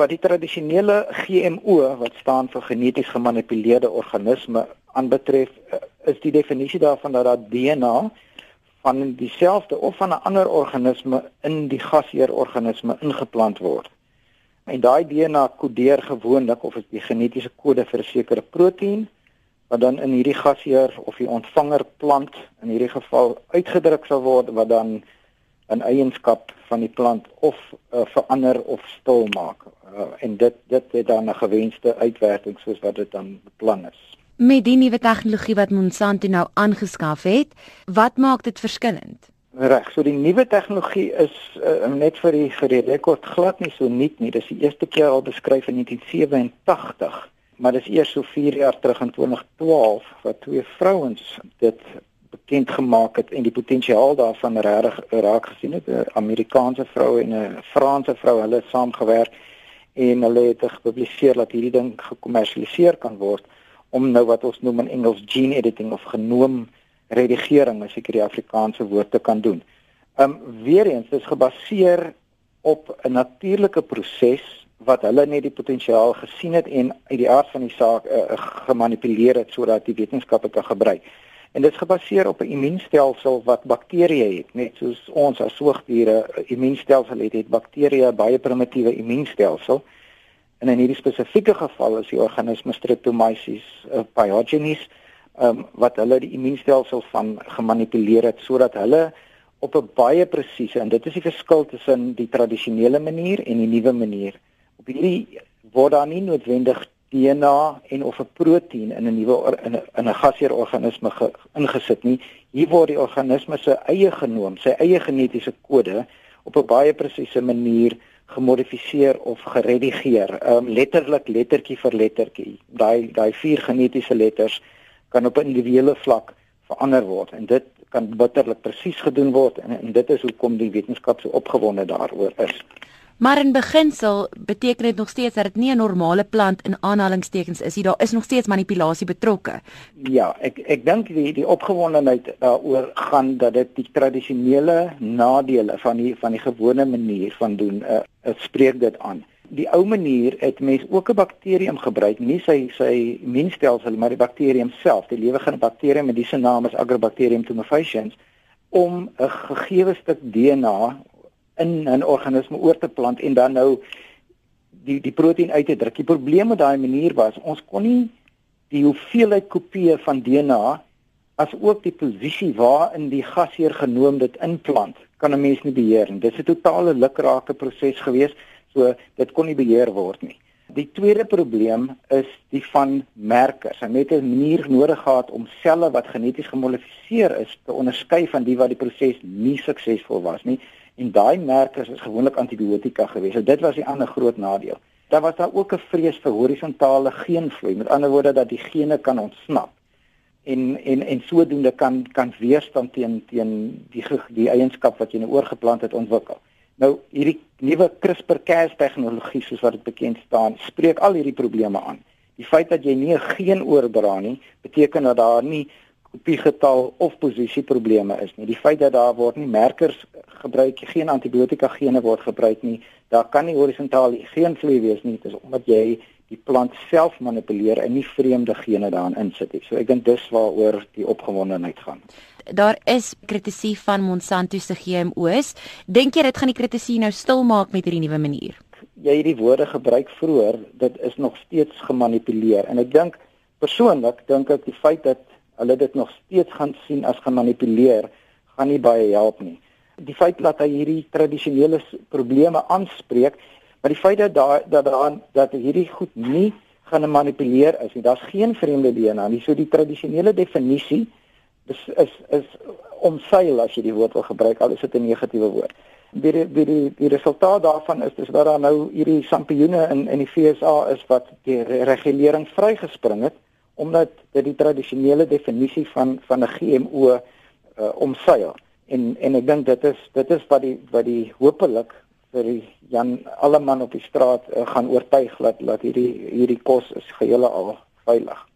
Wat die tradisionele GMO wat staan vir geneties gemanipuleerde organisme aanbetref, is die definisie daarvan dat daar DNA van dieselfde of van 'n ander organisme in die gasheerorganisme ingeplant word. En daai DNA kodeer gewoonlik of is die genetiese kode vir 'n sekere proteïen wat dan in hierdie gasheer of die ontvanger plant in hierdie geval uitgedruk sal word wat dan 'n eienskap van die plant of uh, verander of stil maak. Uh, en dit dit het dan 'n gewenste uitwerking soos wat dit dan beplan is. Met die nuwe tegnologie wat Monsanto nou aangeskaf het, wat maak dit verskillend? Reg, so die nuwe tegnologie is uh, net vir die vir die rekord glad nie so nuut nie. Dis die eerste keer al beskryf in 1987, maar dis eers so 4 jaar terug in 2012 wat twee vrouens dit bekend gemaak het en die potensiaal daarvan regtig raak gesien het. 'n Amerikaanse vrou en 'n Franse vrou, hulle het saamgewerk en hulle het gepubliseer dat hierdie ding gekommersialiseer kan word om nou wat ons noem in Engels gene editing of genoom redigering, as ek die Afrikaanse woord te kan doen. Um weer eens dis gebaseer op 'n natuurlike proses wat hulle net die potensiaal gesien het en uit die aard van die saak uh, gemanipuleer het sodat die wetenskappe kan gebruik. En dit is gebaseer op 'n immuunstelsel wat bakterieë het, net soos ons as soogdiere 'n immuunstelsel het, het bakterieë baie primitiewe immuunstelsel. En in hierdie spesifieke geval is die organisme Streptomyces uh, pyogenes um, wat hulle die immuunstelsel van gemanipuleer het sodat hulle op 'n baie presiese en dit is die verskil tussen die tradisionele manier en die nuwe manier. Op hierdie word daar nie noodwendig DNA en of 'n proteïen in 'n nuwe in 'n 'n gasheerorganisme ingesit nie. Hier word die organisme se eie genoom, sy eie genetiese kode op 'n baie presiese manier gemodifiseer of geredigeer. Ehm um, letterlik lettertjie vir lettertjie. Daai daai vier genetiese letters kan op 'n individuele vlak verander word en dit kan bitterlik presies gedoen word en, en dit is hoekom die wetenskap so opgewonde daaroor is. Maar in beginsel beteken dit nog steeds dat dit nie 'n normale plant in aanhalingstekens is nie. Daar is nog steeds manipulasie betrokke. Ja, ek ek dink die die opgewondenheid daaroor gaan dat dit die tradisionele nadele van die van die gewone manier van doen, uh, uh, spreek dit aan. Die ou manier het mense ook 'n bakterium gebruik, nie sy sy immuunstelsel maar die bakterium self, die lewende bakterium met die naam is Agrobacterium tumefaciens om 'n gegee stuk DNA in 'n organisme oor te plant en dan nou die die proteïen uit te druk. Die probleem met daai manier was ons kon nie die hoeveelheid kopieë van DNA as ook die posisie waarin die gasheer genoem dit inplant kan 'n mens nie beheer nie. Dit is 'n totale lukrake proses gewees, so dit kon nie beheer word nie. Die tweede probleem is die van merkers. Hy het 'n manier nodig gehad om selle wat geneties gemodifiseer is te onderskei van die wat die proses nie suksesvol was nie en daai merkers is gewoonlik antibiotika gewees. So dit was die ander groot nadeel. Daar was daar ook 'n vrees vir horisontale geenvloei. Met ander woorde dat die gene kan ontsnap en en en sodoende kan kan weerstand teen teen die die eienskap wat jy nou oorgeplant het ontwikkel. Nou hierdie nuwe CRISPR-Cas tegnologie soos wat dit bekend staan, spreek al hierdie probleme aan. Die feit dat jy nie 'n geen oordra nie, beteken dat daar nie kopiegetal of posisie probleme is nie. Die feit dat daar word nie merkers gebruik, geen antibiotika gene word gebruik nie, daar kan nie horisontaal geen vloei wees nie, dit is omdat jy die plant self manipuleer en nie vreemde gene daarin insit nie. So ek dink dis waaroor die opgewondenheid gaan. Daar is kritisie van Monsanto se GMO's. Dink jy dit gaan die kritisie nou stil maak met hierdie nuwe manier? Jy het die woorde gebruik vroeër, dit is nog steeds gemanipuleer en ek dink persoonlik dink ek die feit dat hulle dit nog steeds gaan sien as gemanipuleer, gaan nie baie help nie. Die feit dat hy hierdie tradisionele probleme aanspreek, maar die feit dat daar dat daar dat hierdie goed nie gaan gemanipuleer is nie. Daar's geen vreemde DNA nie. So die tradisionele definisie is is is omseil as jy die woord wil gebruik al is dit 'n negatiewe woord. Die die die die resultaat daarvan is dis dat daar nou hierdie sampioene in in die FSA is wat die regulering vrygespring het omdat dit die tradisionele definisie van van 'n GMO uh, omseil. En en ek dink dit is dit is wat die wat die hopelik vir die Jan alle man op die straat uh, gaan oortuig dat dat hierdie hierdie kos is gehele al veilig.